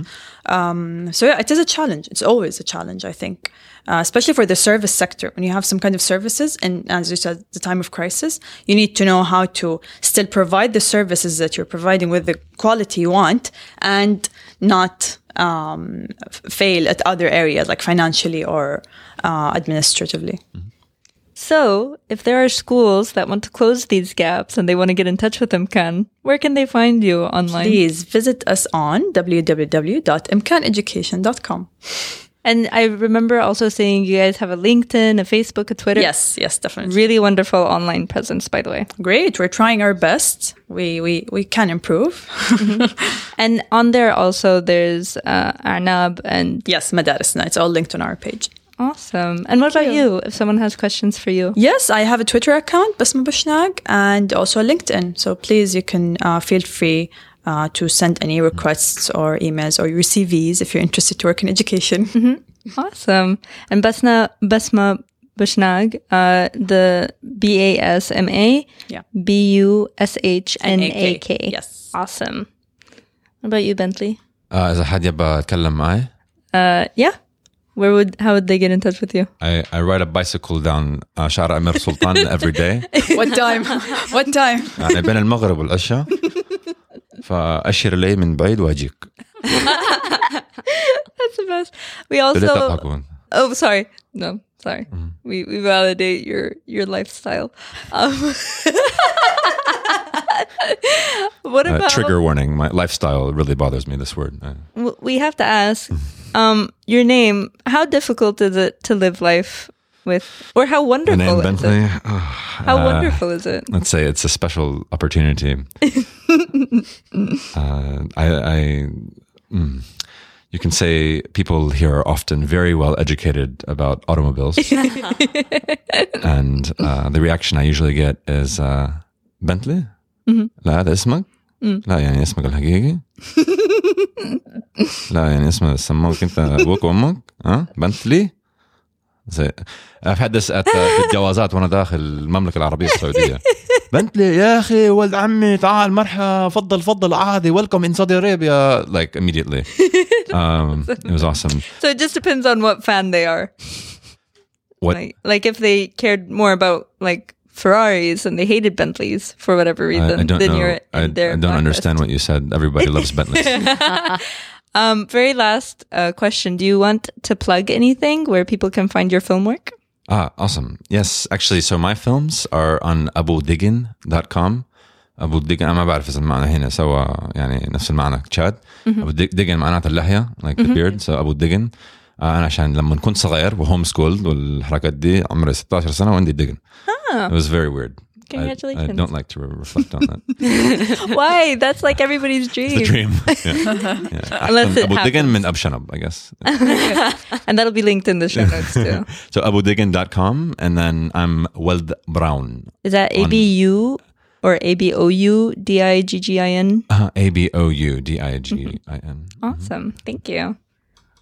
Um, so yeah, it is a challenge. It's always a challenge, I think, uh, especially for the service sector. When you have some kind of services, and as you said, the time of crisis, you need to know how to still provide the services that you're providing with the quality you want, and not um, fail at other areas like financially or uh, administratively. So, if there are schools that want to close these gaps and they want to get in touch with Imkan, where can they find you online? Please visit us on www.imkaneducation.com. And I remember also saying you guys have a LinkedIn, a Facebook, a Twitter. Yes, yes, definitely. Really wonderful online presence, by the way. Great. We're trying our best. We we we can improve. And on there also, there's uh, Anab and yes, Madarisna. It's all linked on our page. awesome. And what about you? If someone has questions for you, Yes, I have a Twitter account, Basma Bushnak, and also a LinkedIn. So please, you can uh, feel free uh, to send any requests or emails or your CVs if you're interested to work in education. Mm-hmm. Awesome. And Basna, Basma Bushnak, uh, the B A S M A, B U S H N A K. Yes. Awesome. What about you, Bentley? Uh, إذا had يبقى يتكلم yeah. Where would how would they get in touch with you? I, I ride a bicycle down uh, شارع Sultan every day. what time? what time? يعني بين المغرب Asha. فأشر لي من بعيد وأجيك That's the best. We اللي also تضحكون Oh, sorry. No, sorry. We we validate your your lifestyle. Um, what Uh, about trigger warning my lifestyle really bothers me this word Uh, w- We have to ask. Um, your name. How difficult is it to live life with, or how my wonderful name is Bentley it? oh, How uh, wonderful is it? let's say it's a special opportunity. uh, I, I mm, you can say people here are often very well educated about automobiles, and uh, the reaction I usually get is uh, Bentley. لا هذا اسمك؟ لا يعني اسمك الحقيقي؟ لا يعني اسمه سموك انت ابوك وامك؟ ها؟ بنتلي؟ زي I've had this at the, في الجوازات وانا داخل المملكه العربيه السعوديه بنتلي يا اخي ولد عمي تعال مرحبا فضل فضل عادي welcome in Saudi Arabia like immediately um, it was awesome So it just depends on what fan they are. what Like, like if they cared more about like Ferraris and they hated Bentleys for whatever I, reason, I don't then know you're I, in their I don't understand blacklist. what you said everybody loves Bentley Very last question. Do you want to plug anything where people can find your film work? Ah, awesome. Yes, actually. So my films are on aboudigin.com. أبو الدقن أنا ما بعرف إذا المعنى هنا سوا يعني نفس المعنى تشاد أبو الدقن معناته اللحية like the beard so أبو الدقن أنا عشان لما كنت صغير وهوم سكول والحركات دي عمري 16 سنة وعندي دقن it was very weird Congratulations. I, I don't like to re- reflect on that. Why? That's like everybody's dream. It's dream. Yeah. yeah. Unless it Abu Digan min Abshanab, I guess. and that'll be linked in the show notes too. so aboudigin.com and then I'm Weld Brown. Is that A B U or A B O U D I G G I N? Uh-huh. A B O U D I G I N. Awesome. Thank you.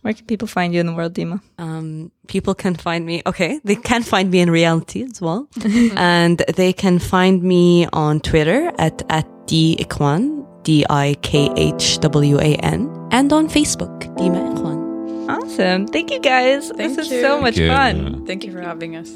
Where can people find you in the world, Dima? Um, people can find me. Okay, they can find me in reality as well, and they can find me on Twitter at at dikhwan d i k h w a n, and on Facebook dima ikhwan. Awesome. Thank you guys. Thank this is you. so much you. fun. Thank you for having us.